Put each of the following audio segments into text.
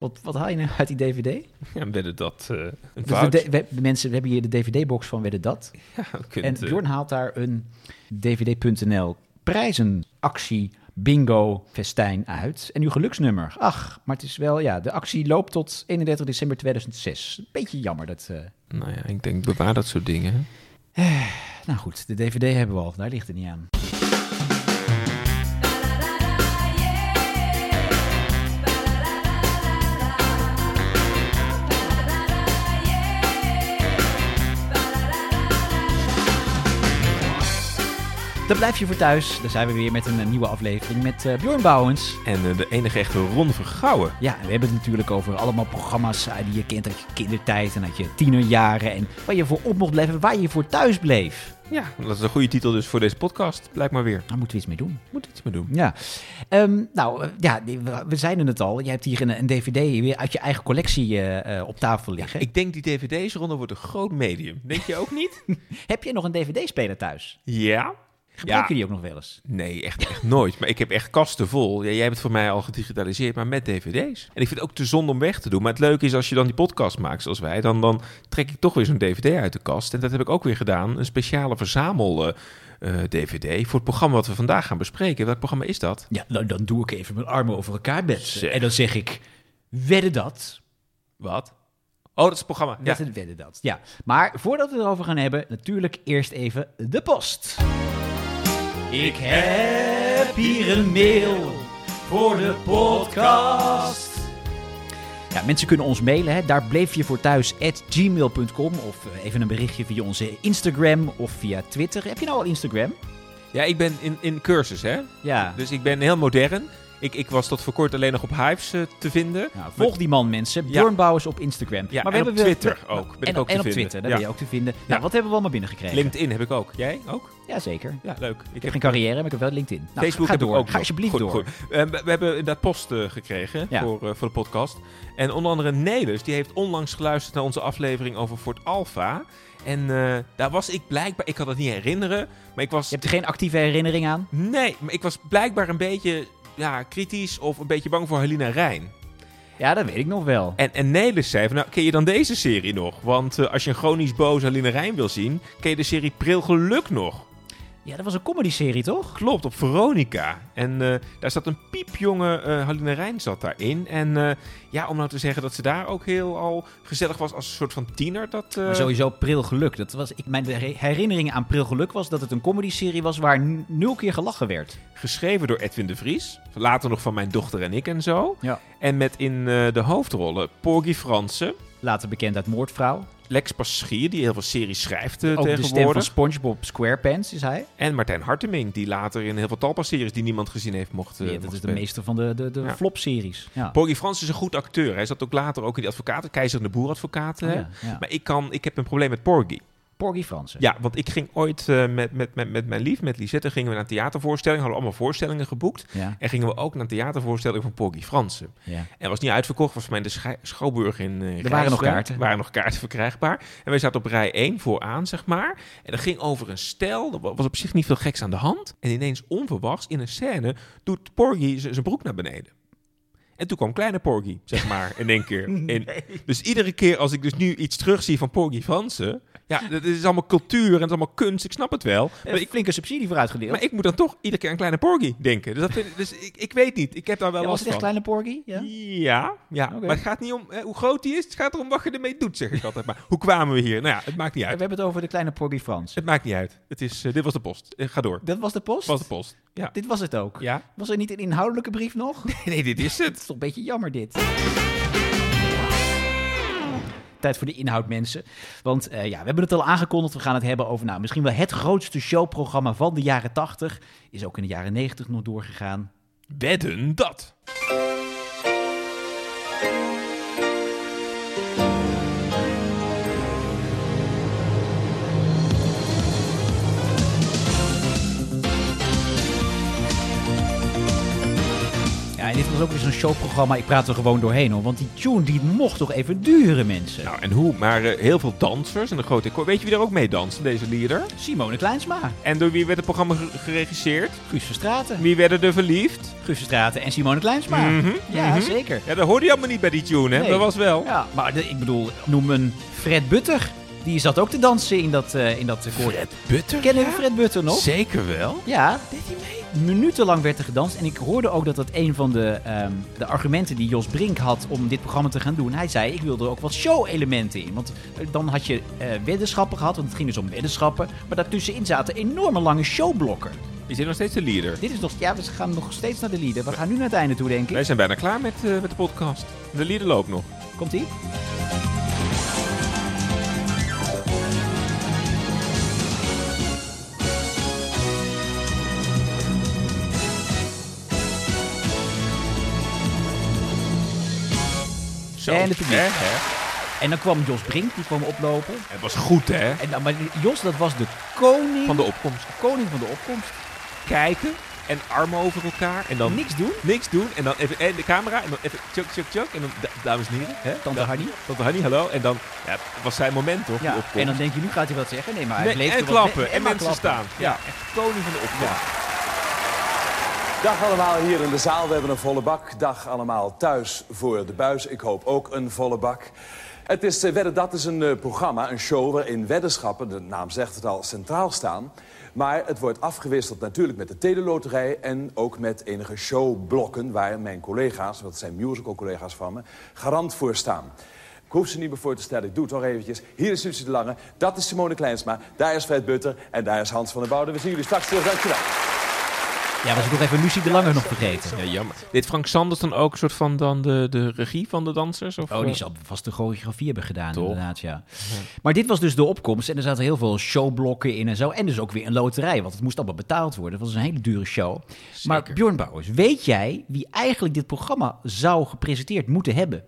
Wat, wat haal je nou uit die DVD? Ja, werden dat eh een Dus fout? we, mensen, we hebben hier de DVD-box van Wedden Dat. Ja, kunt, En eh, Bjorn haalt daar een DVD.nl prijzenactie bingo festijn uit. En uw geluksnummer. Ach, maar het is wel, ja, de actie loopt tot 31 december 2006. Beetje jammer dat... eh, Nou ja, ik denk, bewaar dat soort dingen. nou goed, de DVD hebben we al, daar ligt het niet aan. Dan blijf je voor thuis. Dan zijn we weer met een eh, nieuwe aflevering met eh, Bjorn Bouwens. En eh, de enige echte Ron Vergouwen. Ja, we hebben het natuurlijk over allemaal programma's die je kent uit je kindertijd en uit je tienerjaren. En waar je voor op mocht blijven, waar je voor thuis bleef. Ja, dat is een goede titel dus voor deze podcast. Blijkt maar weer. Daar moeten we iets mee doen. Moet iets mee doen. Ja, Ehm, nou ja, we- we zeiden het al. Je hebt hier een, een DVD weer uit je eigen collectie op tafel liggen. Ik denk die dvd's ronde wordt een groot medium. Denk je ook niet? Heb je nog een DVD-speler thuis? ja. Gebruik Ja. je die ook nog wel eens? Nee, echt, echt nooit. Maar ik heb echt kasten vol. Ja, jij hebt het voor mij al gedigitaliseerd, maar met dvd's. En ik vind het ook te zonde om weg te doen. Maar het leuke is, als je dan die podcast maakt zoals wij... dan, dan trek ik toch weer zo'n dvd uit de kast. En dat heb ik ook weer gedaan. Een speciale verzamel... eh, DVD voor het programma wat we vandaag gaan bespreken. Welk programma is dat? Ja, nou, dan doe ik even mijn armen over elkaar. Zeg. En dan zeg ik, wedden dat? Wat? Oh, dat is het programma. Ja. Dat is wedden dat. Ja, maar voordat we het erover gaan hebben, natuurlijk eerst even de post. Ik heb hier een mail voor de podcast. Ja, mensen kunnen ons mailen. Hè. Daar bleef je voor thuis at gmail.com. Of eh, even een berichtje via onze Instagram of via Twitter. Heb je nou al Instagram? ja, ik ben in, in cursus, hè? Ja. Dus ik ben heel modern. Ik, ik was tot voor kort alleen nog op Hives eh, te vinden. Nou, volg die man, mensen. Ja. Bjorn Bouwers op Instagram. Ja, maar en op wel- Twitter ook. Ben en ik ook en te op vinden. Twitter, daar Ja. ben je ook te vinden. Ja. Nou, wat hebben we allemaal binnengekregen? LinkedIn heb ik ook. Jij ook? Jazeker. Ja, leuk. Ik heb geen carrière, maar ik heb wel LinkedIn. Nou, Facebook ga heb door. ik ook Ga alsjeblieft Goed, door. goed. Eh, we, we hebben inderdaad post eh, gekregen Ja. voor, voor de podcast. En onder andere Nelis, die heeft onlangs geluisterd naar onze aflevering over Fort Alpha. En daar was ik blijkbaar, ik kan het niet herinneren, maar ik was... Je hebt er geen actieve herinnering aan? Nee, maar ik was blijkbaar een beetje ja, kritisch of een beetje bang voor Helena Rijn. Ja, dat weet ik nog wel. En, en Nelis zei van, nou, ken je dan deze serie nog? Want eh, als je een chronisch boze Helena Rijn wil zien, ken je de serie Pril Geluk nog. Ja, dat was een comedy-serie, toch? Klopt, op Veronica. En eh, daar zat een piepjonge Haline Rijn zat daarin. En eh, ja, om nou te zeggen dat ze daar ook heel al gezellig was als een soort van tiener. Dat, Maar sowieso Pril Geluk. Dat was, ik, mijn her- herinnering aan Pril Geluk was dat het een comedy-serie was waar nul keer gelachen werd. Geschreven door Edwin de Vries. Later nog van mijn dochter en ik en zo. Ja. En met in de hoofdrollen Porgy Fransen. Later bekend uit Moordvrouw. Lex Paschier, die heel veel series schrijft eh, Ook de stem van tegenwoordig. SpongeBob SquarePants is hij. En Martijn Harteming, die later in heel veel talpa-series die niemand gezien heeft mocht, eh, Ja, dat mocht is de meester van de, de, de Ja. flop-series. Ja. Porgy Fransen is een goed acteur. Hij zat ook later ook in die advocaten, Keizer en de Boer advocaten. Oh ja. Maar ik, kan, ik heb een probleem met Porgy. Porgy Fransen. Ja, want ik ging ooit eh, met, met, met, met mijn lief, met Lisette, gingen we naar een theatervoorstelling. Hadden we allemaal voorstellingen geboekt. Ja, En gingen we ook naar een theatervoorstelling van Porgy Fransen. ja. En was niet uitverkocht, was voor mij de Schouwburg in eh Er waren nog kaarten. Er waren nog kaarten verkrijgbaar. En wij zaten op rij 1 vooraan, zeg maar. En dat ging over een stel. Er wa- was op zich niet veel geks aan de hand. En ineens onverwachts, in een scène, doet Porgy zijn broek naar beneden. En toen kwam kleine Porgy, zeg maar, in één keer. Dus iedere keer als ik dus nu iets terugzie van Porgy Fransen... Ja, dat is allemaal cultuur en het is allemaal kunst. Ik snap het wel. Maar Een ik, flinke subsidie voor uitgedeeld. maar ik moet dan toch iedere keer aan kleine Porgy denken. Dus, dat vind, ik- dus ik, ik weet niet. Ik heb daar wel Ja, was het echt van. kleine Porgy? Ja. Ja, ja. Maar het gaat niet om eh, hoe groot die is. Het gaat erom wat je ermee doet, zeg ik altijd maar. Hoe kwamen we hier? Nou ja, het maakt niet We uit. hebben het over de kleine Porgy Frans. Het maakt niet uit. Het is, eh, dit was de post. Eh, ga door. Dat was de post? was de post. Ja. Dit was het ook. Ja? Was er niet een inhoudelijke brief nog? Nee, dit is Het het. is toch een beetje jammer dit. Tijd voor de inhoud, mensen. Want eh, ja, we hebben het al aangekondigd. We gaan het hebben over nou, misschien wel het grootste showprogramma van de jaren 80. Is ook in de jaren 90 nog doorgegaan. Wedden dat. En dit was ook weer zo'n showprogramma. Ik praat er gewoon doorheen hoor. Want die tune die mocht toch even duren, mensen. Nou, en hoe? Maar eh, heel veel dansers en een grote koor. Weet je wie daar ook mee danst deze lieder? Simone Kleinsma, En door wie werd het programma ge- geregisseerd? Guus Verstraten. Wie werden er verliefd? Guus Verstraten en Simone Kleinsma. Mhm, Ja, mhm. zeker. Ja, dat hoorde je allemaal niet bij die tune, hè? Nee. Dat was wel. Ja, maar de- ik bedoel, noem een Fred Butter. Die zat ook te dansen in dat, eh in dat koor. Butter? Kennen we Fred Butter nog? Zeker wel. Ja. Deed hij mee? Minutenlang werd er gedanst. En ik hoorde ook dat dat een van de, ehm, de argumenten die Jos Brink had om dit programma te gaan doen. Hij zei, ik wil er ook wat show-elementen in. Want eh, dan had je eh, weddenschappen gehad, want het ging dus om weddenschappen. Maar daartussenin zaten enorme lange showblokken. Is dit nog steeds de leader? Dit is nog, ja, we gaan nog steeds naar de leader. We gaan nu naar het einde toe, denk ik. Wij zijn bijna klaar met, eh, met de podcast. De leader loopt nog. Komt-ie? Zo. En het publiek. Hè, hè? En dan kwam Jos Brink, die kwam oplopen. Het was goed, hè? En dan, maar Jos, dat was de koning Van de opkomst. koning van de opkomst. Kijken en armen over elkaar. En dan Niks doen. niks doen. En dan even en de camera. En dan even tjuk, tjuk, tjuk. En dan, da- dames en heren. Hè? Tante Hanny. Tante Hanny, hallo. En dan ja, het was zijn moment, toch? Ja, en dan denk je, nu gaat hij wat zeggen. Nee, maar hij Nee, bleef en wat- klappen. en mensen klappen. staan. Ja, echt koning van de opkomst. Dag allemaal hier in de zaal. We hebben een volle bak. Dag allemaal thuis voor de buis. Ik hoop ook een volle bak. Het is eh, Wedden Dat is een eh, programma, een show waarin weddenschappen, de naam zegt het al, centraal staan. Maar het wordt afgewisseld natuurlijk met de teleloterij en ook met enige showblokken waar mijn collega's, het zijn musical collega's van me, garant voor staan. Ik hoef ze niet meer voor te stellen, ik doe het toch eventjes. Hier is Susie de Lange, dat is Simone Kleinsma, daar is Fred Butter en daar is Hans van der Bouwden. We zien jullie straks terug, dankjewel. Ja, was ik nog even Lucie de Lange nog vergeten. Ja, jammer. Deed Frank Sanders dan ook een soort van dan de, de regie van de dansers? Of, Oh, die eh? zal vast de choreografie hebben gedaan, inderdaad, ja. Maar dit was dus de opkomst en er zaten heel veel showblokken in en zo. En dus ook weer een loterij, want het moest allemaal betaald worden. Het was een hele dure show. Maar. Bjorn Bouwers, weet jij wie eigenlijk dit programma zou gepresenteerd moeten hebben?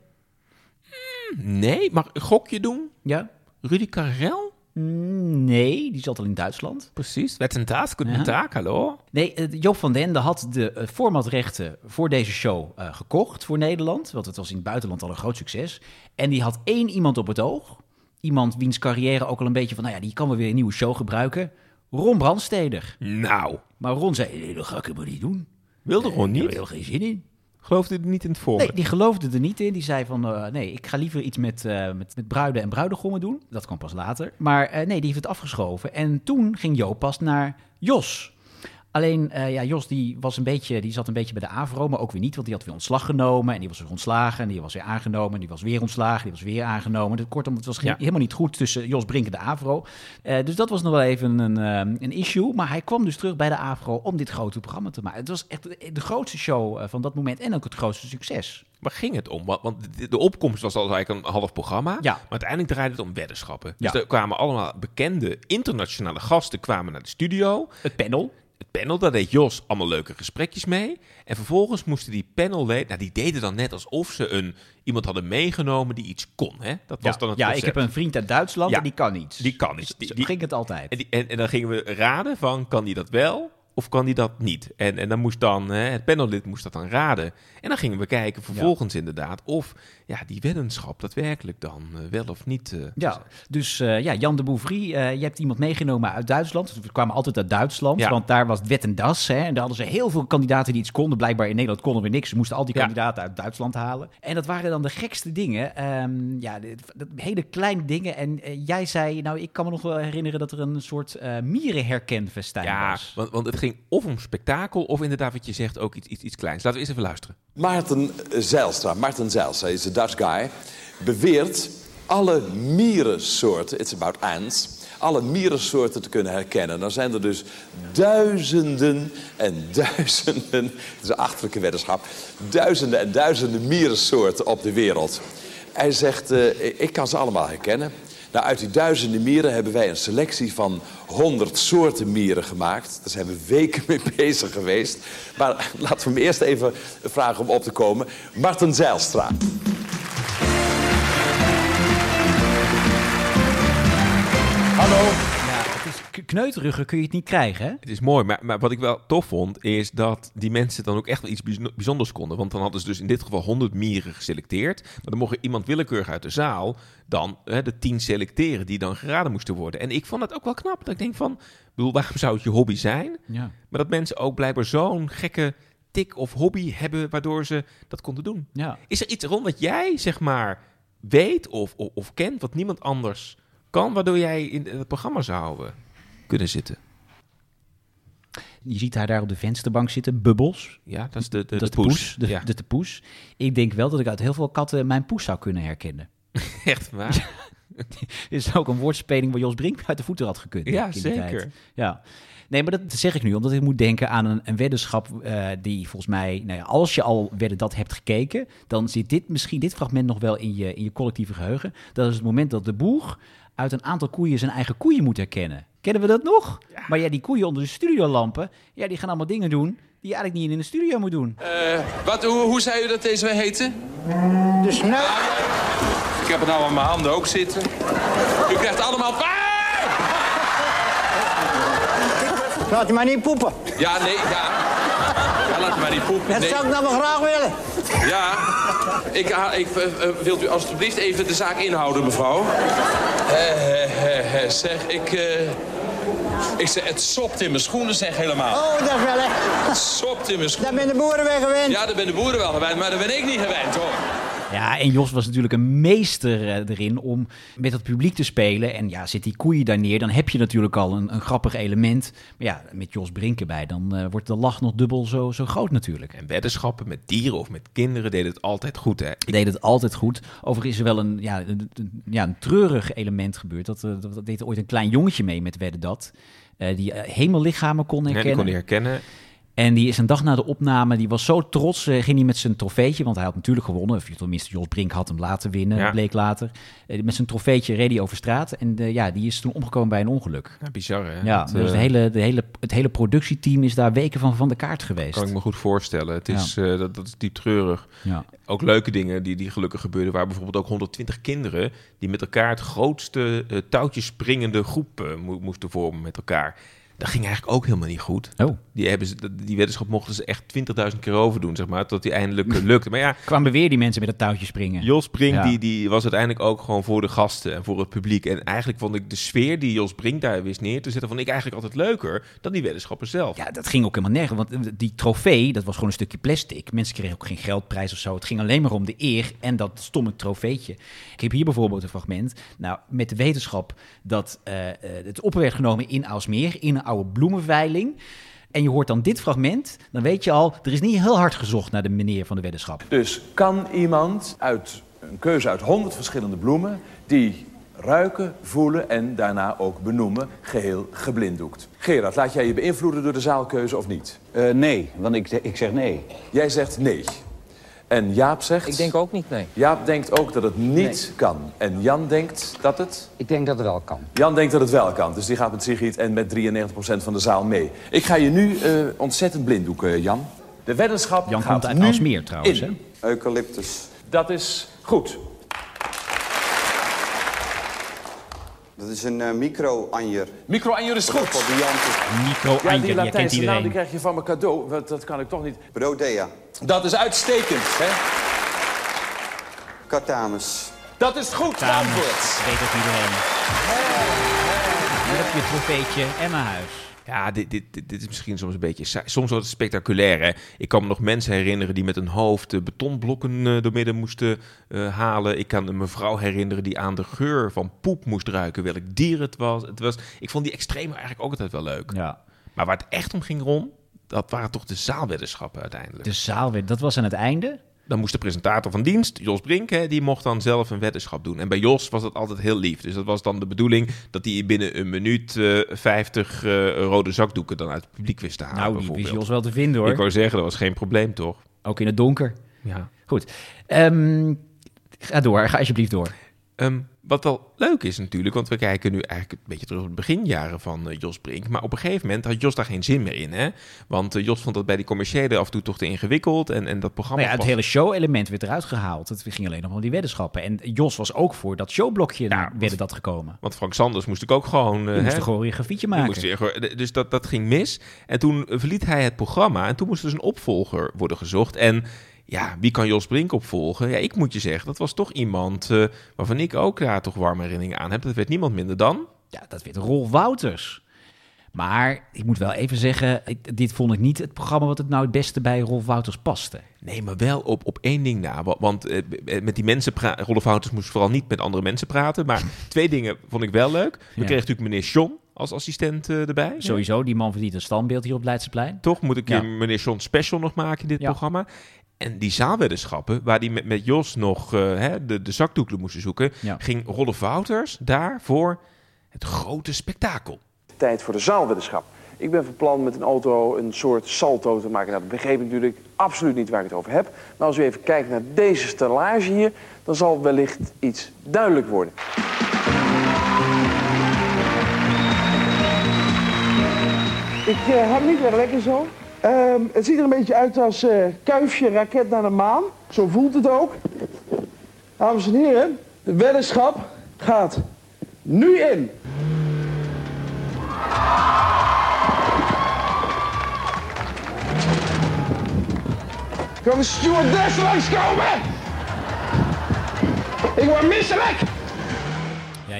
Nee, maar gok je doen? Ja? Rudy Karel? Nee, die zat al in Duitsland. Precies. Met een taak, Ja. een taak, hallo? Nee, eh, Joop van den Ende had de eh, formatrechten voor deze show eh, gekocht voor Nederland. Want het was in het buitenland al een groot succes. En die had één iemand op het oog. Iemand wiens carrière ook al een beetje van, nou ja, die kan wel weer een nieuwe show gebruiken. Ron Brandsteder. Nou, Maar Ron zei, nee, dat ga ik helemaal niet doen. wilde gewoon Ik heb er niet. heel geen zin in. Geloofde er niet in het Nee, volgende. die geloofde er niet in. Die zei van, eh, nee, ik ga liever iets met, eh, met, met bruiden en bruidegommen doen. Dat kwam pas later. Maar eh, nee, die heeft het afgeschoven. En toen ging Joop pas naar Jos. Alleen, eh, ja, Jos die, was een beetje, die zat een beetje bij de AVRO, maar ook weer niet. Want die had weer ontslag genomen. En die was weer ontslagen. En die was weer aangenomen. En die was weer ontslagen. Die was weer aangenomen. Dus kortom, het was Ja. helemaal niet goed tussen Jos Brink en de AVRO. Eh, dus dat was nog wel even een, eh, een issue. Maar hij kwam dus terug bij de AVRO om dit grote programma te maken. Het was echt de, grootste show van dat moment. En ook het grootste succes. Waar ging het om? Want- de, opkomst was al eigenlijk een half programma. Ja. Maar uiteindelijk draaide het om weddenschappen. Dus Ja. er kwamen allemaal bekende internationale gasten kwamen naar de studio. Het panel. Het panel, daar deed Jos allemaal leuke gesprekjes mee. En vervolgens moesten die panelleden... Nou, die deden dan net alsof ze een, iemand hadden meegenomen die iets kon. Hè? Dat was Ja, dan het ja ik heb een vriend uit Duitsland Ja, en die kan iets. die kan iets. Die- die- ging het altijd. En, die, en, en dan gingen we raden van, kan die dat wel of kan die dat niet? En, en dan moest dan, hè, het panellid moest dat dan raden. En dan gingen we kijken vervolgens inderdaad of ja, die weddenschap daadwerkelijk dan eh, wel of niet... eh, Ja, dus eh, ja, Jan de Bouvry, je hebt iemand meegenomen uit Duitsland. We kwamen altijd uit Duitsland, Ja. want daar was het wet en das. Hè, en daar hadden ze heel veel kandidaten die iets konden. Blijkbaar in Nederland konden we niks. Ze moesten al die Ja. kandidaten uit Duitsland halen. En dat waren dan de gekste dingen. Ehm, ja, dat hele kleine dingen. En jij zei, nou, ik kan me nog wel herinneren dat er een soort mierenherkenfestijn ja, was. want, want het ging of om spektakel of inderdaad wat je zegt ook iets, iets, iets kleins. Laten we eerst even luisteren. Maarten Zijlstra, Martin Zijlstra is een Dutch guy, beweert alle mierensoorten, it's about ants, alle mierensoorten te kunnen herkennen. Dan zijn er dus duizenden en duizenden, het is een achterlijke weddenschap, duizenden en duizenden mierensoorten op de wereld. Hij zegt, eh, ik kan ze allemaal herkennen. Nou, uit die duizenden mieren hebben wij een selectie van 100 soorten mieren gemaakt. Daar zijn we weken mee bezig geweest. Maar laten we hem eerst even vragen om op te komen. Martin Zijlstra. Ja, het is k- kneuteruggen kun je het niet krijgen, hè? Het is mooi, maar, maar wat ik wel tof vond, is dat die mensen dan ook echt wel iets bijz- bijzonders konden. Want dan hadden ze dus in dit geval 100 mieren geselecteerd. Maar dan mocht iemand willekeurig uit de zaal dan hè, de 10 selecteren die dan geraden moesten worden. En ik vond dat ook wel knap. Dat ik denk van, bedoel, waarom zou het je hobby zijn? Ja. Maar dat mensen ook blijkbaar zo'n gekke tik of hobby hebben waardoor ze dat konden doen. ja. Is er iets rond wat jij, zeg maar, weet of, of, of kent wat niemand anders kan, waardoor jij in het programma zou eh, kunnen zitten? Je ziet haar daar op de vensterbank zitten, bubbels. Ja, dat is de, de, dat de poes. poes. De, ja. de, de poes. Ik denk wel dat ik uit heel veel katten mijn poes zou kunnen herkennen. Echt waar? Dit is ook een woordspeling waar Jos Brink uit de voeten had gekund. Ja, zeker. Ja. Nee, maar dat zeg ik nu omdat ik moet denken aan een, een weddenschap eh, die volgens mij, nou ja, als je al wedden dat hebt gekeken, dan zit dit misschien dit fragment nog wel in je, in je collectieve geheugen. Dat is het moment dat de boer uit een aantal koeien zijn eigen koeien moet herkennen. Kennen we dat nog? Maar ja, die koeien onder de studiolampen, ja, die gaan allemaal dingen doen die je eigenlijk niet in de studio moet doen. Eh, wat, hoe, hoe zei u dat deze heette? De snuit. Ik heb het nou aan mijn handen ook zitten. U krijgt allemaal... Ah! Laat je maar niet poepen. Ja, nee, ja. Ja, laat maar niet poepen. Dat Nee. zou ik nou graag willen. Ja, ik, ha- ik, eh, eh, wilt u alstublieft even de zaak inhouden, mevrouw? Eh, eh, eh, zeg, ik... eh, ik zeg, het sopt in mijn schoenen, zeg helemaal. Oh, dat wel echt. Het sopt in mijn schoenen. Daar ben de boeren weer gewend. Ja, daar ben de boeren wel gewend, maar daar ben ik niet gewend, hoor. Ja, en Jos was natuurlijk een meester eh, erin om met het publiek te spelen. En ja, zit die koeien daar neer, dan heb je natuurlijk al een, een grappig element. Maar ja, met Jos Brink erbij, dan eh, wordt de lach nog dubbel zo, zo groot natuurlijk. En weddenschappen met dieren of met kinderen deden het altijd goed, hè? Ik- deed het altijd goed. Overigens is er wel een, ja, een, een- ja, een treurig element gebeurd. Dat, eh, dat, dat deed ooit een klein jongetje mee met Wedden Dat. die hemellichamen kon Ja, die herkennen. kon herkennen. En die is een dag na de opname, die was zo trots, eh, ging hij met zijn trofeetje, want hij had natuurlijk gewonnen. Of tenminste, Jos Brink had hem laten winnen, Ja. bleek later. Eh, met zijn trofeetje reed hij over straat en eh, ja, die is toen omgekomen bij een ongeluk. Ja, bizar, hè? Ja, dus eh, de hele, de hele, het hele productieteam is daar weken van van de kaart geweest. kan ik me goed voorstellen. Het is, dat, dat is diep treurig. Ja. Ook leuke dingen die, die gelukkig gebeurden. Waar bijvoorbeeld ook 120 kinderen die met elkaar het grootste eh, touwtjes springende groep mo- moesten vormen met elkaar. Dat ging eigenlijk ook helemaal niet goed. Oh, Die, hebben ze, die weddenschap mochten ze echt 20.000 keer overdoen, zeg maar, tot die eindelijk eh, lukte. Maar ja, kwamen weer die mensen met het touwtje springen. Jos Brink Ja. die, die was uiteindelijk ook gewoon voor de gasten en voor het publiek. En eigenlijk vond ik de sfeer die Jos Brink daar wist neer te zetten, vond ik eigenlijk altijd leuker dan die weddenschappen zelf. Ja, dat ging ook helemaal nergens. Want die trofee, dat was gewoon een stukje plastic. Mensen kregen ook geen geldprijs of zo. Het ging alleen maar om de eer en dat stomme trofeetje. Ik heb hier bijvoorbeeld een fragment. Nou, met de wetenschap dat eh, eh, het op werd genomen in Aalsmeer, in een oude bloemenveiling. En je hoort dan dit fragment, dan weet je al, er is niet heel hard gezocht naar de meneer van de weddenschap. Dus kan iemand uit een keuze uit honderd verschillende bloemen... die ruiken, voelen en daarna ook benoemen, geheel geblinddoekt. Gerard, laat jij je beïnvloeden door de zaalkeuze of niet? Eh, nee, want ik, ik zeg nee. Jij zegt nee. En Jaap zegt... Ik denk ook niet, nee. Jaap denkt ook dat het niet kan. En Jan denkt dat het... Ik denk dat het wel kan. Jan denkt dat het wel kan. Dus die gaat met Sigrid en met 93% van de zaal mee. Ik ga je nu eh, ontzettend blinddoeken, Jan. De weddenschap Jan gaat komt uit nu Aalsmeer trouwens, in. hè? Eucalyptus. Dat is goed. Dat is een eh, micro-anjer. Micro-anjer is goed. Fabiantus. Micro Ja, die Latijnse naam iedereen. die krijg je van mijn cadeau. Dat, dat kan ik toch niet. Brodea. Dat is uitstekend, hè? Catamus. Dat is goed, Dames, antwoord. weet ook iedereen. Hier heb je het trofeetje en naar huis. Ja, dit, dit, dit, is misschien soms een beetje saai. Soms wordt het spectaculair. Hè? Ik kan me nog mensen herinneren die met een hoofd betonblokken eh, door midden moesten eh, halen. Ik kan een mevrouw herinneren die aan de geur van poep moest ruiken, welk dier het was. Het was ik vond die extreme eigenlijk ook altijd wel leuk. Ja. Maar waar het echt om ging, Ron, dat waren toch de zaalweddenschappen uiteindelijk. De zaal werd, dat was aan het einde. Dan moest de presentator van dienst, Jos Brink, hè, die mocht dan zelf een weddenschap doen. En bij Jos was dat altijd heel lief. Dus dat was dan de bedoeling dat hij binnen een minuut eh 50 eh, rode zakdoeken dan uit het publiek wist te halen. nou, die wist Jos wel te vinden hoor. Ik wou zeggen, dat was geen probleem, toch? Ook in het donker. Ja. Goed. Ehm, ga door, ga alsjeblieft door. Ehm, wat wel leuk is natuurlijk, want we kijken nu eigenlijk een beetje terug op de beginjaren van eh, Jos Brink. Maar op een gegeven moment had Jos daar geen zin meer in. Hè? Want eh, Jos vond dat bij die commerciële af en toe toch te ingewikkeld. En, en dat programma. Nou ja, het was- hele show-element werd eruit gehaald. Het ging alleen nog om die weddenschappen. En Jos was ook voor dat showblokje Ja, werden want- dat gekomen. Want Frank Sanders moest ik ook gewoon. Je moest een choreografietje die maken. moest dus dat, dat ging mis. En toen verliet hij het programma. En toen moest dus een opvolger worden gezocht. En ja, wie kan Jos Brink opvolgen? Ja, ik moet je zeggen, dat was toch iemand eh, waarvan ik ook daar toch warme herinneringen aan heb. Dat werd niemand minder dan. Ja, dat werd Rolf Wouters. Maar ik moet wel even zeggen, ik- dit vond ik niet het programma wat het nou het beste bij Rolf Wouters paste. Nee, maar wel op, op één ding na. wa- Want eh, b- met die mensen praten. Rolf Wouters moest vooral niet met andere mensen praten. Maar twee dingen vond ik wel leuk. We Ja. kregen natuurlijk meneer John als assistent eh, erbij. Sowieso, die man verdient een standbeeld hier op Leidseplein. Toch moet ik Ja. meneer John special nog maken in dit Ja. programma. En die zaalweddenschappen, waar die met, met Jos nog eh, hè, de, de zakdoekelen moesten zoeken, Ja. ging Rolf Wouters daar voor het grote spektakel. tijd voor de zaalweddenschap. Ik ben van plan met een auto een soort salto te maken. Nou, dat begreep ik natuurlijk absoluut niet waar ik het over heb. Maar als u even kijkt naar deze stellage hier, dan zal wellicht iets duidelijk worden. Ik uh, had niet erg lekker zo. Ehm, het ziet er een beetje uit als eh, kuifje raket naar de maan. Zo voelt het ook. Dames en heren, de weddenschap gaat nu in. Kan de stewardess langskomen? Ik word misselijk!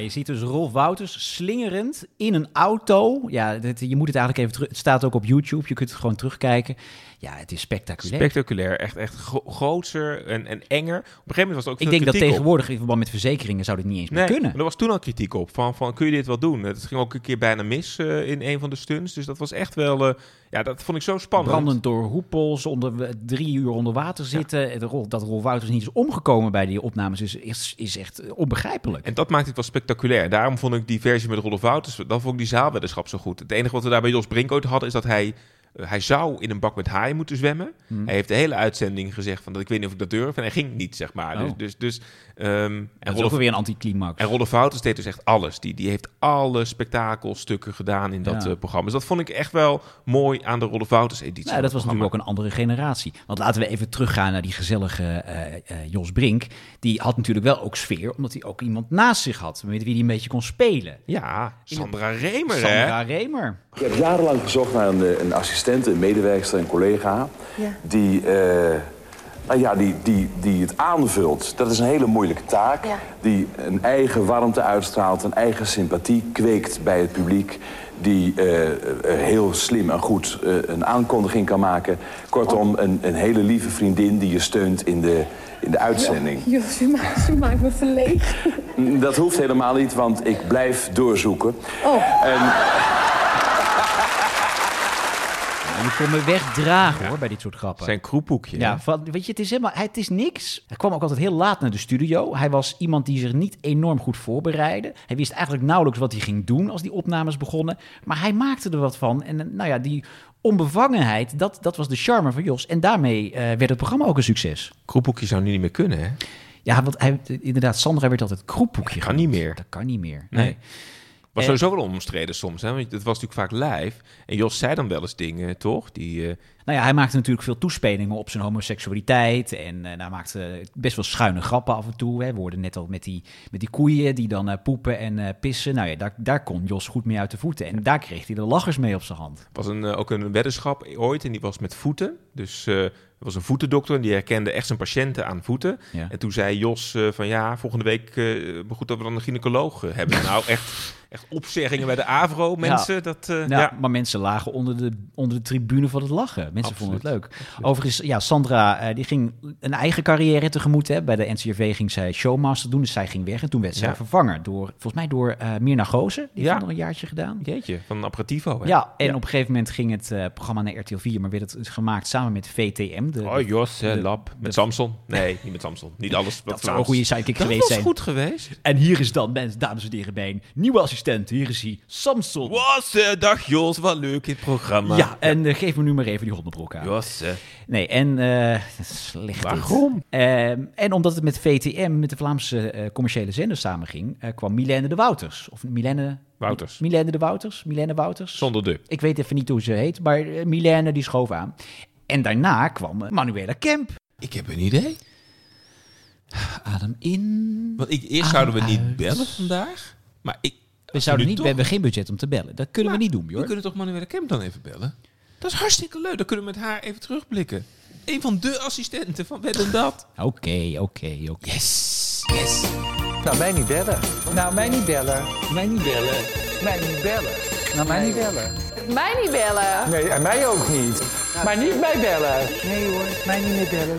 Je ziet dus Rolf Wouters slingerend in een auto. Ja, je moet het eigenlijk even terug. Het staat ook op YouTube. Je kunt het gewoon terugkijken. Ja, het is spectaculair. Spectaculair, echt, echt gro- grootser en, en enger. Op een gegeven moment was er ook ik denk dat op. tegenwoordig in verband met verzekeringen zou dit niet eens meer Nee, kunnen. maar er was toen al kritiek op. Van, van, kun je dit wel doen? Het ging ook een keer bijna mis eh, in een van de stunts. Dus dat was echt wel... eh, ja, dat vond ik zo spannend. Brandend door hoepels, onder, drie uur onder water zitten. Het Rol- Dat Rolf Wouters niet is omgekomen bij die opnames is, is, is echt eh, onbegrijpelijk. En dat maakte het wel spectaculair. Daarom vond ik die versie met Rolf Wouters... Dan vond ik die zaalweddenschap zo goed. Het enige wat we daar bij Jos Brink ooit hadden... is dat hij... eh, hij zou in een bak met haaien moeten zwemmen. Hmm. Hij heeft de hele uitzending gezegd van dat ik weet niet of ik dat durf. En hij ging niet, zeg maar. Oh. Dus, dus, dus, ehm, en Rolf- ook weer een anticlimax. En Rolf Wouters deed dus echt alles. Die, die heeft alle spektakelstukken gedaan in dat Ja. eh, programma. Dus dat vond ik echt wel mooi aan de Rolf Wouters editie. Nou, dat was natuurlijk ook een andere generatie. Want laten we even teruggaan naar die gezellige eh, eh, Jos Brink. Die had natuurlijk wel ook sfeer, omdat hij ook iemand naast zich had. Met wie hij een beetje kon spelen. Ja, Sandra Remer, hè? Sandra Remer. Ik heb jarenlang gezocht naar een, een assistent, een medewerkster, een collega... die, eh, nou ja, die, die, die het aanvult. Dat is een hele moeilijke taak. Ja. Die een eigen warmte uitstraalt, een eigen sympathie kweekt bij het publiek... die eh, heel slim en goed eh, een aankondiging kan maken. Kortom, een, een hele lieve vriendin die je steunt in de, in de uitzending. Jos, u maakt, u maakt me verlegen. Dat hoeft helemaal niet, want ik blijf doorzoeken. Oh, En Kon me wegdragen hoor, bij dit soort grappen. Zijn kroephoekje. Ja, van, weet je, het is helemaal, het is niks. Hij kwam ook altijd heel laat naar de studio. Hij was iemand die zich niet enorm goed voorbereidde. Hij wist eigenlijk nauwelijks wat hij ging doen als die opnames begonnen. Maar hij maakte er wat van. En nou ja, die onbevangenheid, dat, dat was de charme van Jos. En daarmee eh, werd het programma ook een succes. Kroephoekje zou nu niet meer kunnen, hè? Ja, want hij, inderdaad, Sandra werd altijd kroephoekje Kan genoemd. niet meer. Dat kan niet meer. Nee. Nee. Was sowieso wel omstreden soms, hè? Want het was natuurlijk vaak live. En Jos zei dan wel eens dingen, toch? Die, eh, Nou ja, hij maakte natuurlijk veel toespelingen op zijn homoseksualiteit. En nou, hij maakte best wel schuine grappen af en toe. Hè. We hoorden net al met die, met die koeien die dan eh, poepen en eh, pissen. Nou ja, daar, daar kon Jos goed mee uit de voeten. En daar kreeg hij de lachers mee op zijn hand. was een, ook een weddenschap ooit en die was met voeten. Dus er was een voetendokter en die herkende echt zijn patiënten aan voeten. Ja. En toen zei Jos van ja, volgende week goed dat we dan een gynaecoloog hebben. nou, echt, echt opzeggingen bij de AVRO, mensen. Dat, Nou, ja. Maar mensen lagen onder de, onder de tribune van het lachen. Mensen vonden het Absoluut. leuk. Overigens, ja, Sandra eh, die ging een eigen carrière tegemoet. Hè. Bij de NCRV ging zij showmaster doen, dus zij ging weg. En toen werd zij Ja. vervangen door, volgens mij door eh Mirna Gozen. Die heeft nog een jaartje gedaan. Jeetje, van aperitivo. Hè? Ja, en op een gegeven moment ging het eh, programma naar RTL 4, maar werd het gemaakt samen met VTM. De, Oh, Jos, de- Lab. de- Met Samson. Nee, niet met Samson. Niet alles. dat zou een goede sidekick Dat geweest was zijn. goed geweest. En hier is dan, mensen, dames en heren, bij een nieuwe assistent. Hier is hij, Samson. Was, dag Jos, wat leuk in het programma. Ja, en geef me nu maar even die onderbroek aan. Josse. Nee, en eh slecht. Waarom? Ehm, en omdat het met VTM, met de Vlaamse eh, commerciële zender samenging, eh, kwam Milène de Wouters. Of Milène... Wouters. Milène de Wouters? Milène Wouters? Zonder de. Ik weet even niet hoe ze heet, maar Milène die schoof aan. En daarna kwam Manuela Kemp. Ik heb een idee. Adem in. Want ik, eerst Adem zouden we niet bellen vandaag. Maar ik, We zouden niet, we toch- hebben geen budget om te bellen. Dat kunnen we niet doen, We joh. kunnen toch Manuela Kemp dan even bellen? Dat is hartstikke leuk. Dan kunnen we met haar even terugblikken. Een van de assistenten van Wet en Dat. Oké, oké, oké. Yes, yes. Nou, mij niet bellen. Nou, mij niet bellen. Mij niet bellen. Mij niet bellen. Nou, mij niet bellen. Mij niet bellen. Nee, en mij ook niet. Maar niet mij bellen. Nee hoor, mij niet meer bellen.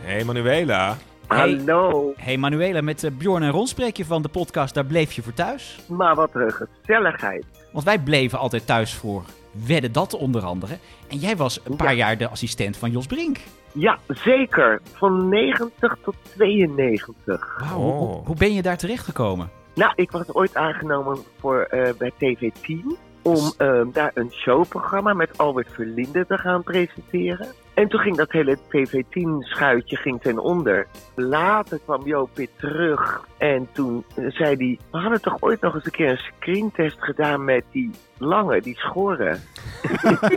Hey Manuela. Hallo, Hey Manuela, met eh, Bjorn en Ron spreek je van de podcast Daar bleef je voor thuis. maar wat een gezelligheid. Want wij bleven altijd thuis voor Wedden Dat onder andere. En jij was een paar jaar de assistent van Jos Brink. Ja, zeker. Van 90 tot 92. Wauw, hoe, hoe- hoe ben je daar terechtgekomen? Nou, ik was ooit aangenomen voor, eh, bij TV10 om eh, daar een showprogramma met Albert Verlinde te gaan presenteren. En toen ging dat hele TV10-schuitje ging ten onder. Later kwam Joop weer terug en toen eh, zei hij... We hadden toch ooit nog eens een keer een screentest gedaan met die lange, die schoren.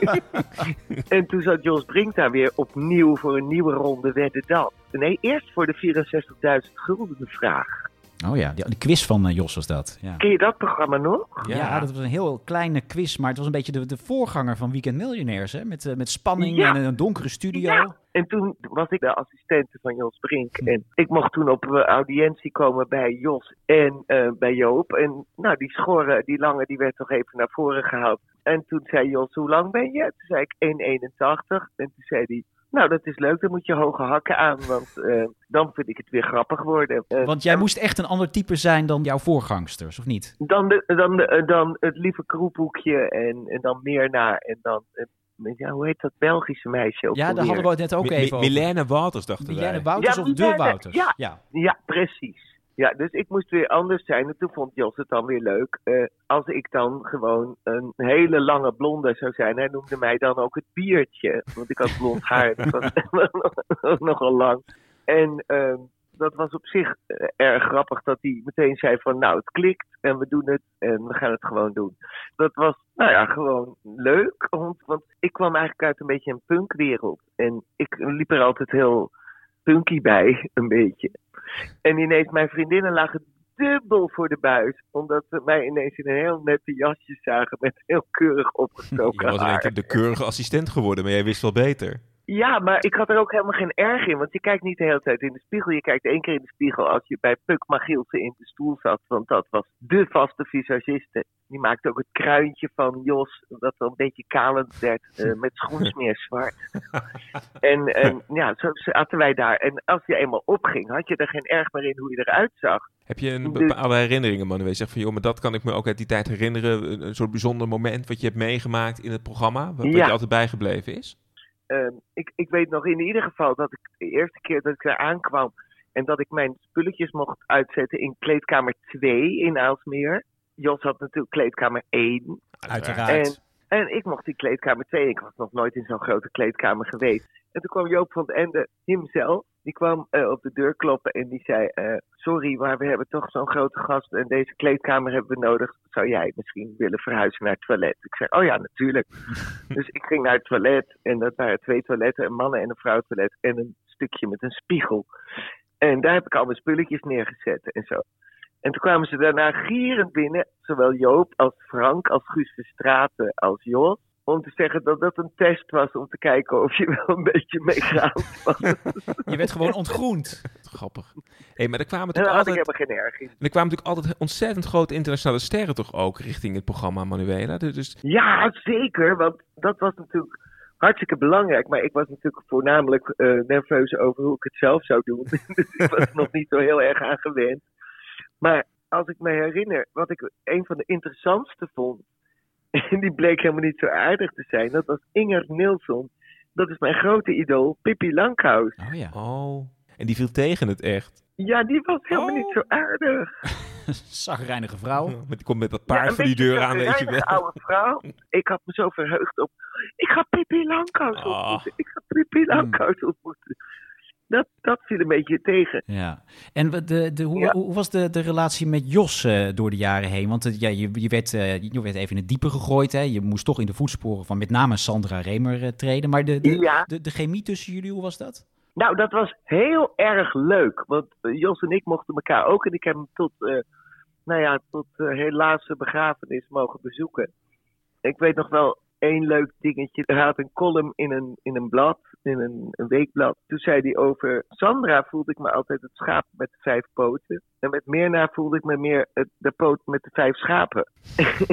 en toen zat Jos Brink daar weer opnieuw voor een nieuwe ronde wedden dat. Nee, eerst voor de 64.000 gulden de vraag. Oh ja, die, die quiz van eh, Jos was dat. Ja. Ken je dat programma nog? Ja. dat was een heel kleine quiz, maar het was een beetje de, de voorganger van Weekend Miljonairs. Hè? Met, eh, met spanning Ja. en een donkere studio. Ja. En toen was ik de assistente van Jos Brink. En ik mocht toen op eh, audiëntie komen bij Jos en eh, bij Joop. En nou, die schoren, die lange, die werd toch even naar voren gehaald. En toen zei Jos, hoe lang ben je? Toen zei ik 1,81. En toen zei hij, nou dat is leuk, dan moet je hoge hakken aan. Want eh, dan vind ik het weer grappig worden. Eh, Want jij moest echt een ander type zijn dan jouw voorgangsters, of niet? Dan, de, dan, de, eh, dan het lieve kroephoekje en, en dan meer naar. En dan, eh, ja, hoe heet dat Belgische meisje ook Ja, daar hadden we het net ook even over. Milène Wouters dachten Milène wij. Wouters Ja, of de Milène, Wouters? ja. ja. Ja, precies. Ja, dus ik moest weer anders zijn. En toen vond Jos het dan weer leuk. eh, als ik dan gewoon een hele lange blonde zou zijn. Hij noemde mij dan ook het biertje. Want ik had blond haar. Dat was nogal lang. En ehm, dat was op zich eh, erg grappig dat hij meteen zei van... Nou, het klikt en we doen het en we gaan het gewoon doen. Dat was, nou ja, gewoon leuk. Want, want ik kwam eigenlijk uit een beetje een punkwereld. En ik liep er altijd heel punky bij, een beetje. En ineens, mijn vriendinnen lagen dubbel voor de buis. Omdat ze mij ineens in een heel nette jasje zagen met heel keurig Je opgestoken was in één haar. keer de keurige assistent geworden, maar jij wist wel beter. Ja, maar ik had er ook helemaal geen erg in. Want je kijkt niet de hele tijd in de spiegel. Je kijkt één keer in de spiegel als je bij Puk Magielsen in de stoel zat. Want dat was de vaste visagiste. Die maakte ook het kruintje van Jos. Dat wel een beetje kalend werd. eh, met schoensmeer zwart. en, en ja, zo zaten wij daar. En als je eenmaal opging, had je er geen erg meer in hoe je eruit zag. Heb je een Dus- bepaalde herinneringen, Manuel? Je zegt van, joh, maar dat kan ik me ook uit die tijd herinneren. Een, soort bijzonder moment wat je hebt meegemaakt in het programma. Wat, je altijd bijgebleven is. Ehm, ik, ik weet nog in ieder geval dat ik de eerste keer dat ik daar aankwam en dat ik mijn spulletjes mocht uitzetten in kleedkamer 2 in Aalsmeer. Jos had natuurlijk kleedkamer 1. Uiteraard. En, en ik mocht die kleedkamer 2. Ik was nog nooit in zo'n grote kleedkamer geweest. En toen kwam Joop van den Ende hemzelf. Die kwam eh, op de deur kloppen en die zei: eh, Sorry, maar we hebben toch zo'n grote gast en deze kleedkamer hebben we nodig. Zou jij misschien willen verhuizen naar het toilet? Ik zei: Oh ja, natuurlijk. dus ik ging naar het toilet en dat waren twee toiletten: een mannen- en een vrouwentoilet en een stukje met een spiegel. En daar heb ik al mijn spulletjes neergezet en zo. En toen kwamen ze daarna gierend binnen, zowel Joop als Frank, als Guus Verstraeten, als Jos. Om te zeggen dat dat een test was om te kijken of je wel een beetje meegaand was. Je werd gewoon ontgroend. Grappig. Hey, maar er kwamen En daar natuurlijk had ik altijd, helemaal geen erg in. er kwamen natuurlijk altijd ontzettend grote internationale sterren toch ook richting het programma Manuela. Dus- Dus Ja, zeker, want dat was natuurlijk hartstikke belangrijk. Maar ik was natuurlijk voornamelijk eh, nerveus over hoe ik het zelf zou doen. dus ik was er nog niet zo heel erg aan gewend. Maar als ik me herinner, wat ik een van de interessantste vond, en die bleek helemaal niet zo aardig te zijn, dat was Inger Nilsson. Dat is mijn grote idool, Pippi Langkous. Oh ja. Oh. En die viel tegen het echt. Ja, die was helemaal Oh. niet zo aardig. Zagrijnige vrouw. Maar die komt met dat Ja, paard een voor die deur aan, weet je wel. oude vrouw. Ik had me zo verheugd op. Ik ga Pippi Langkous Ah. ontmoeten. Ik ga Pippi Langkous ontmoeten. Dat, dat viel een beetje tegen. Ja. En de, de, hoe, Ja. hoe was de, de relatie met Jos eh, door de jaren heen? Want ja, je, je, werd, eh, je werd even in het diepe gegooid. Hè? Je moest toch in de voetsporen van met name Sandra Remer eh, treden. Maar de, de, Ja. de, de chemie tussen jullie, hoe was dat? Nou, dat was heel erg leuk. Want Jos en ik mochten elkaar ook. En ik heb hem tot, nou ja, tot helaas zijn begrafenis mogen bezoeken. Ik weet nog wel één leuk dingetje. Hij had een column in een, in een blad, in een, een weekblad. Toen zei hij over Sandra voelde ik me altijd het schaap met de vijf poten. En met Mirna voelde ik me meer het, de poot met de vijf schapen.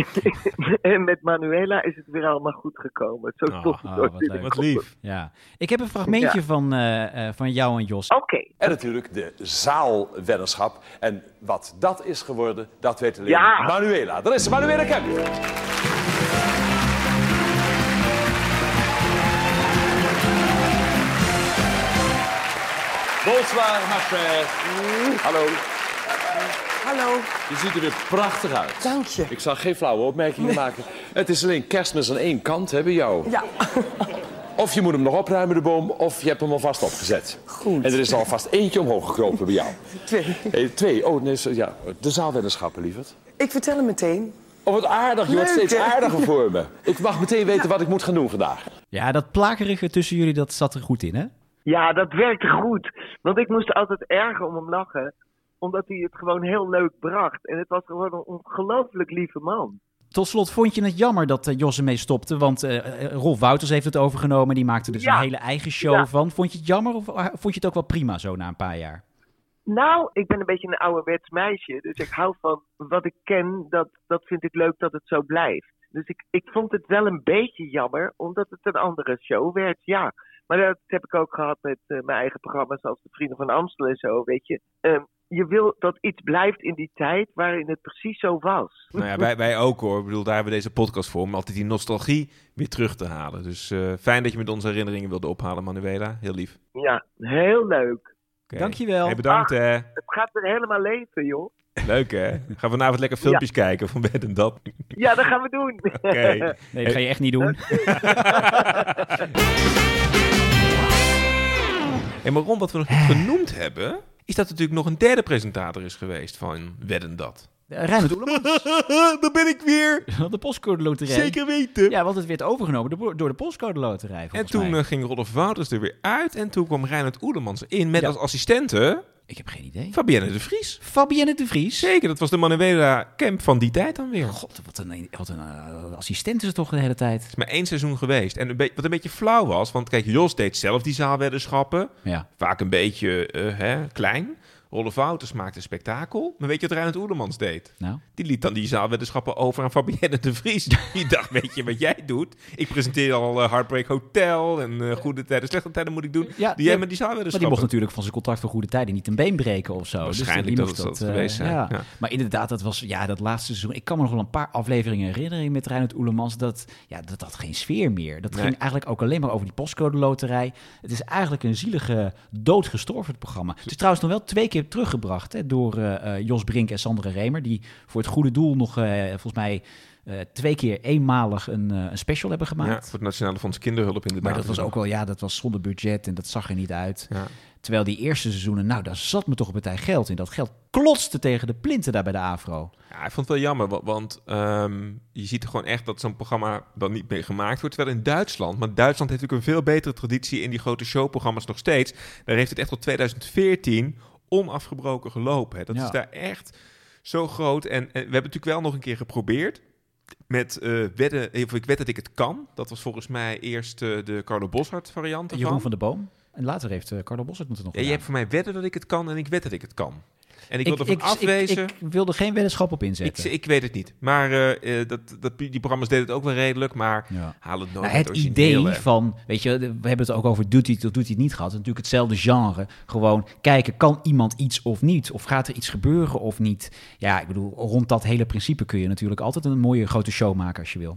en met Manuela is het weer allemaal goed gekomen. Zo Oh, het oh, ook wat leuk. Lief. Ja. Ik heb een fragmentje Ja. van, eh, eh, van jou en Jos. Oké. En natuurlijk de zaalweddenschap. En wat dat is geworden, dat weet alleen Ja. Manuela. Daar is ze, Manuela Kemp. Bonsoir, ma chère. Hallo. Hallo, Je ziet er weer prachtig uit. dank je. Ik zal geen flauwe opmerkingen maken. Het is alleen kerstmis aan één kant, hè, bij jou. Ja, Of je moet hem nog opruimen, de boom, of je hebt hem alvast opgezet. Goed. En er is alvast eentje omhoog gekropen bij jou. twee. Eh, twee. Oh, nee, ja. De zaalweddenschappen, lieverd. Ik vertel hem meteen. Oh, wat aardig. Je wordt steeds hè? aardiger voor me. Ik mag meteen weten wat ik moet gaan doen vandaag. Ja, dat plagerige tussen jullie, dat zat er goed in, hè? Ja, dat werkte goed. Want ik moest altijd erger om hem lachen. Omdat hij het gewoon heel leuk bracht. En het was gewoon een ongelooflijk lieve man. Tot slot, vond je het jammer dat eh, Jos ermee stopte? Want eh, Rolf Wouters heeft het overgenomen. Die maakte dus Ja. een hele eigen show Ja. van. Vond je het jammer of vond je het ook wel prima zo na een paar jaar? Nou, ik ben een beetje een ouderwets meisje. Dus ik hou van wat ik ken. Dat, dat vind ik leuk dat het zo blijft. Dus ik, ik vond het wel een beetje jammer. Omdat het een andere show werd, ja. Maar dat heb ik ook gehad met eh, mijn eigen programma's. Zoals de Vrienden van Amstel en zo, weet je. Ehm, je wil dat iets blijft in die tijd waarin het precies zo was. Nou ja, wij, wij ook hoor. Ik bedoel, daar hebben we deze podcast voor. Om altijd die nostalgie weer terug te halen. Dus eh, fijn dat je met onze herinneringen wilde ophalen, Manuela. Heel lief. Ja, heel leuk. Dankjewel. Hey, bedankt Ah. hè. Het gaat weer helemaal leven, joh. Leuk hè. Gaan we vanavond lekker filmpjes kijken van Bed en Dat. Ja, dat gaan we doen. Oké. Nee, dat ga je echt niet doen. En maar Ron, wat we nog niet genoemd hebben, is dat er natuurlijk nog een derde presentator is geweest van Wedden Dat. Reinhard Oelemans, Daar ben ik weer. de postcode loterij. Zeker weten. Ja, want het werd overgenomen door, door de postcode loterij. En toen mij. eh, ging Rolf Wouters er weer uit en toen kwam Reinhard Oelemans in met Ja. als assistente Ik heb geen idee. Fabienne de Vries. Fabienne de Vries. Zeker, dat was de Manuela Kemp van die tijd dan weer. God, wat een, wat een eh, assistent is het toch de hele tijd. Het is maar één seizoen geweest. En een wat een beetje flauw was, want kijk, Jos deed zelf die zaalweddenschappen. Ja. Vaak een beetje eh, hè, klein. Rolf Wouters maakte een spektakel. Maar weet je wat Reinhard Oelemans deed? Nou. Die liet dan die zaalweddenschappen over aan Fabienne de Vries. Die dacht, weet je wat jij doet? Ik presenteer al eh, Heartbreak Hotel en eh, Goede Tijden, Slechte Tijden moet ik doen. Ja, die jij ja. met die Maar zaalweddenschappen. die mocht natuurlijk van zijn contract voor goede tijden niet een been breken of zo. Waarschijnlijk dus die dat moest het dat eh, geweest zijn, Ja. ja. Maar inderdaad, dat was ja, dat laatste seizoen. Ik kan me nog wel een paar afleveringen herinneren met Reinhard Oelemans. Dat, ja, dat had geen sfeer meer. Dat Nee. ging eigenlijk ook alleen maar over die postcode loterij. Het is eigenlijk een zielige doodgestorven programma. Het is trouwens nog wel twee keer teruggebracht hè, door eh, eh, Jos Brink en Sandra Remer. Die voor het goede doel nog eh, volgens mij twee keer eenmalig een, een special hebben Ja, gemaakt. voor het Nationale Fonds Kinderhulp inderdaad. Maar dat was ook wel, ja, dat was zonder budget en dat zag er niet uit. Ja. Terwijl die eerste seizoenen, nou, daar zat me toch een partij geld in. Dat geld klotste tegen de plinten daar bij de AVRO. Ja, ik vond het wel jammer, wa- want ehm, je ziet er gewoon echt dat zo'n programma dan niet meer gemaakt wordt. Terwijl in Duitsland, maar Duitsland heeft natuurlijk een veel betere traditie in die grote showprogramma's nog steeds. Daar heeft het echt tot 2014 onafgebroken gelopen. Hè. Dat Ja. is daar echt zo groot. En, en we hebben natuurlijk wel nog een keer geprobeerd met eh wedden, of ik wed dat ik het kan. Dat was volgens mij eerst eh, de Carlo Boshart variant Jeroen van der Boom. En later heeft uh, Carlo Bossert moeten nog Ja, je hebt voor mij wedden dat ik het kan en ik wed dat ik het kan. En ik, Ik- wil ervan ik- afwezen. Ik, ik wilde geen weddenschap op inzetten. ik weet het niet. Maar eh, eh, dat, dat, die programma's deden het ook wel redelijk. Maar Ja. haal het nooit Nou, het idee hè. van, weet je, we hebben het ook over doet hij het of doet hij het niet gehad. Natuurlijk hetzelfde genre. Gewoon kijken, kan iemand iets of niet? Of gaat er iets gebeuren of niet? Ja, ik bedoel, rond dat hele principe kun je natuurlijk altijd een mooie grote show maken als je wil.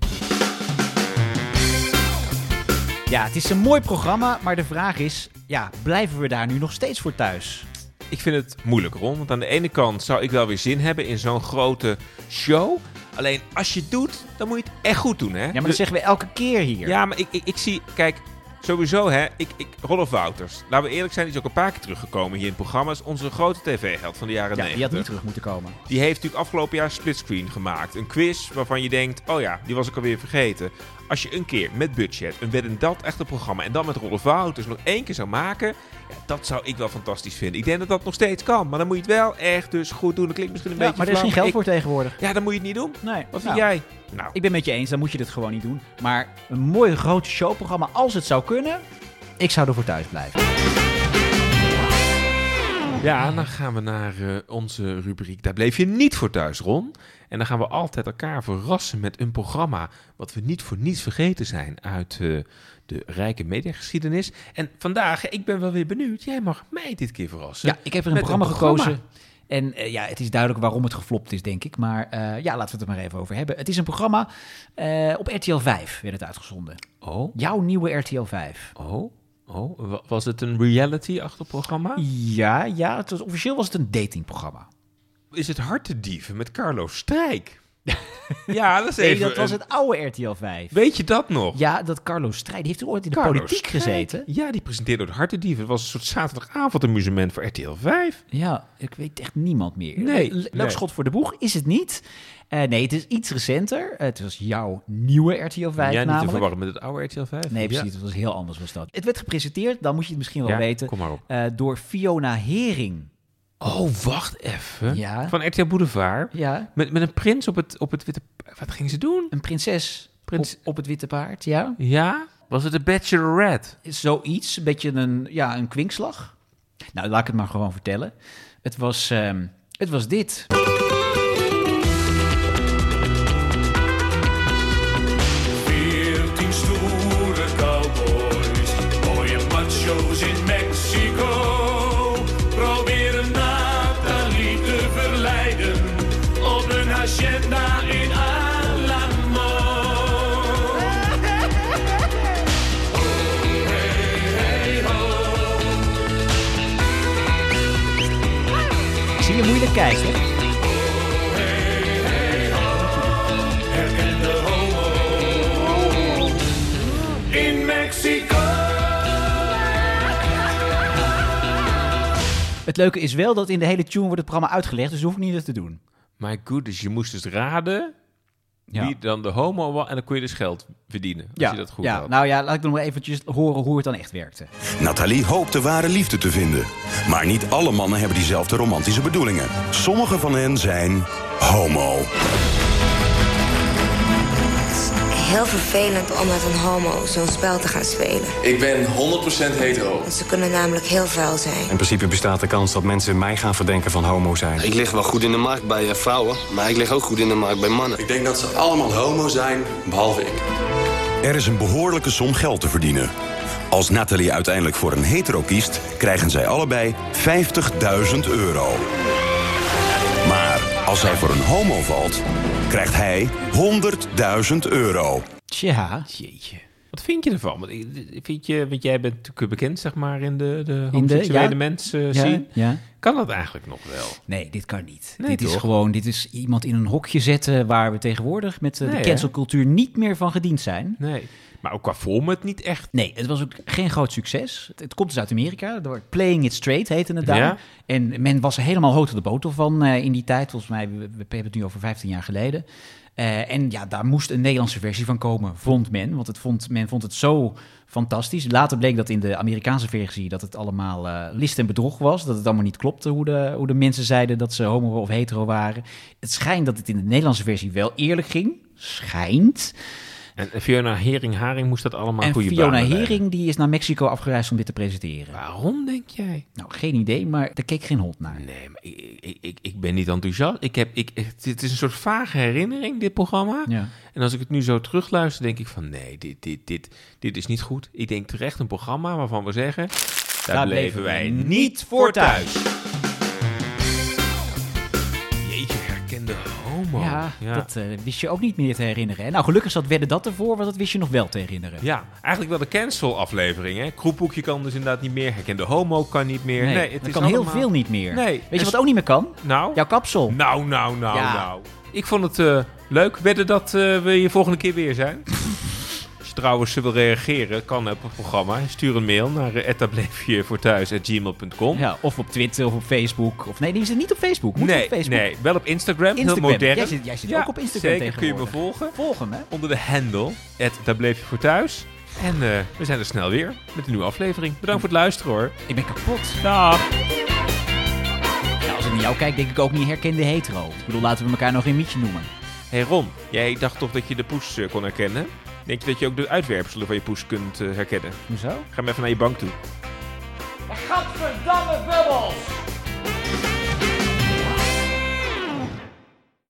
Ja, het is een mooi programma, maar de vraag is, ja, blijven we daar nu nog steeds voor thuis? ik vind het moeilijk, Ron. Want aan de ene kant zou ik wel weer zin hebben in zo'n grote show. Alleen als je het doet, dan moet je het echt goed doen, hè? Ja, maar dat zeggen we elke keer hier. Ja, maar ik, ik, ik zie, kijk, sowieso hè, ik, ik, Rolf Wouters. Laten we eerlijk zijn, die is ook een paar keer teruggekomen hier in programma's. Onze grote tv-held van de jaren Ja, 90. die had niet terug moeten komen. Die heeft natuurlijk afgelopen jaar splitscreen gemaakt. Een quiz waarvan je denkt, oh ja, die was ik alweer vergeten. Als je een keer met budget een Wed en Dat echte programma en dan met Rolf Wouters nog één keer zou maken, ja, dat zou ik wel fantastisch vinden. Ik denk dat dat nog steeds kan, maar dan moet je het wel echt dus goed doen. Dat klinkt misschien een Ja, beetje maar er is geen geld voor tegenwoordig. Ja, dan moet je het niet doen. Nee. Wat vind Nou, jij? Nou, Ik ben met je eens, dan moet je dit gewoon niet doen. Maar een mooi groot showprogramma, als het zou kunnen, ik zou ervoor thuis blijven. Ja, dan gaan we naar eh, onze rubriek. Daar bleef je niet voor thuis, Ron. En dan gaan we altijd elkaar verrassen met een programma wat we niet voor niets vergeten zijn uit eh, de rijke mediageschiedenis. En vandaag, ik ben wel weer benieuwd, jij mag mij dit keer verrassen. Ja, ik heb er een programma. gekozen. En eh, ja, het is duidelijk waarom het geflopt is, denk ik. Maar eh, ja, laten we het er maar even over hebben. Het is een programma eh, op RTL 5, werd het uitgezonden. Oh, Jouw nieuwe RTL 5. oh, oh. Wa- Was het een reality-achtig programma? Ja, ja het was, officieel was het een datingprogramma. Is het Hartedieven met Carlo Strijk? Ja, dat is Nee, even... dat was het oude RTL 5. Weet je dat nog? Ja, dat Carlos Strijd, die heeft er ooit in de Carlo politiek gezeten. Ja, die presenteerde het Hartedieven. Het was een soort zaterdagavondamusement voor RTL 5. Ja, ik weet echt niemand meer. Nee, Le- Leuk nee. schot voor de boeg is het niet. Eh, nee, het is iets recenter. het was jouw nieuwe RTL 5 ja, niet te verwarren met het oude RTL 5. Nee, Ja. precies. Het was heel anders was dat. Het werd gepresenteerd, dan moet je het misschien wel Ja, weten, kom maar op. eh, door Fiona Hering. Oh, wacht even. Ja. Van RTL Boulevard. Ja, Met, met een prins op het, op het witte... Wat ging ze doen? een prinses Prins- op, op het witte paard, ja. Ja? Was het de Bachelorette? Zoiets, een beetje een, ja, een kwinkslag. Nou, laat ik het maar gewoon vertellen. Het was, ehm, het was dit. Kijken? Herken de homo in Mexico. Het leuke is wel dat in de hele tune wordt het programma uitgelegd, dus hoef ik niet dat te doen. My goodness, je moest dus raden Ja. wie dan de homo was. En dan kon je dus geld verdienen, als je dat goed ja. had. Nou ja, laat ik nog eventjes horen hoe het dan echt werkte. Nathalie hoopt de ware liefde te vinden. Maar niet alle mannen hebben diezelfde romantische bedoelingen. Sommige van hen zijn homo. Heel vervelend om met een homo zo'n spel te gaan spelen. Ik ben 100% hetero. Want Ze kunnen namelijk heel vuil zijn. In principe bestaat de kans dat mensen mij gaan verdenken van homo zijn. Ik lig wel goed in de markt bij eh, vrouwen, maar ik lig ook goed in de markt bij mannen. Ik denk dat ze allemaal homo zijn, behalve ik. Er is een behoorlijke som geld te verdienen. Als Nathalie uiteindelijk voor een hetero kiest, krijgen zij allebei 50.000 euro. Als zij voor een homo valt, krijgt hij 100.000 euro. Tja. Jeetje. Wat vind je ervan? Want ik- Vind je, want jij bent natuurlijk bekend, zeg maar, in de, de In de- homoseksuele ja. mensen Ja, zien. ja. Kan dat eigenlijk nog wel? Nee, dit kan niet. Nee, dit is gewoon, dit is iemand in een hokje zetten waar we tegenwoordig met eh, Nee, de hè? cancelcultuur niet meer van gediend zijn. Nee. Maar ook qua format niet echt. Nee, het was ook geen groot succes. Het, het komt dus uit Amerika. Door Playing It Straight heette het daar. Ja. En men was er helemaal hoog op de boter van eh, in die tijd. Volgens mij, we, we hebben het nu over 15 jaar geleden. Eh, en ja, daar moest een Nederlandse versie van komen, vond men. Want het vond, men vond het zo fantastisch. Later bleek dat in de Amerikaanse versie dat het allemaal eh, list en bedrog was. Dat het allemaal niet klopte hoe de, hoe de mensen zeiden dat ze homo of hetero waren. Het schijnt dat het in de Nederlandse versie wel eerlijk ging. Schijnt. En Fiona Hering-Haring moest dat allemaal En goede Fiona banen leiden. Hering die is naar Mexico afgereisd om dit te presenteren. Waarom, denk jij? Nou, geen idee, maar daar keek geen hond naar. Nee, maar ik, ik, ik, ben niet enthousiast. Ik heb, ik, het is een soort vage herinnering, dit programma. Ja. En als ik het nu zo terugluister, denk ik van... nee, dit, dit, dit, dit is niet goed. Ik denk terecht een programma waarvan we zeggen... daar, Daar bleven wij niet voor thuis. Ja, dat eh, wist je ook niet meer te herinneren. Nou, gelukkig zat Wedden dat ervoor, want dat wist je nog wel te herinneren. Ja, eigenlijk wel de cancel-aflevering. Kroephoekje kan dus inderdaad niet meer. Herkende homo kan niet meer. Nee, Nee, het is kan heel veel niet meer. Nee. Weet je En wat ook niet meer kan? Nou? Jouw kapsel. Nou, nou, nou, Ja. nou. Ik vond het eh, leuk. Wedden dat eh, we je volgende keer weer zijn. Trouwens wil reageren, kan op het programma. Stuur een mail naar uh, voor thuis@gmail.com. Ja, of op Twitter of op Facebook. Of nee, die zit niet op Facebook. Moet Nee, op Facebook. nee, wel op Instagram. Instagram. Heel modern. Jij zit- jij zit Ja, ook op Instagram Zeker, kun je me volgen. Volg hem, hè? Onder de handle, daar bleef je voor thuis. En eh, we zijn er snel weer met een nieuwe aflevering. Bedankt voor het luisteren hoor. Ik ben kapot. Dag. Als ik naar jou kijk, denk ik ook niet herkende hetero. Ik bedoel, laten we elkaar nog geen mietje noemen. Hé hey Ron, jij dacht toch dat je de poes eh, kon herkennen? denk je dat je ook de uitwerpselen van je poes kunt eh, herkennen. Hoezo? Ga maar even naar je bank toe. Gadverdamme bubbels!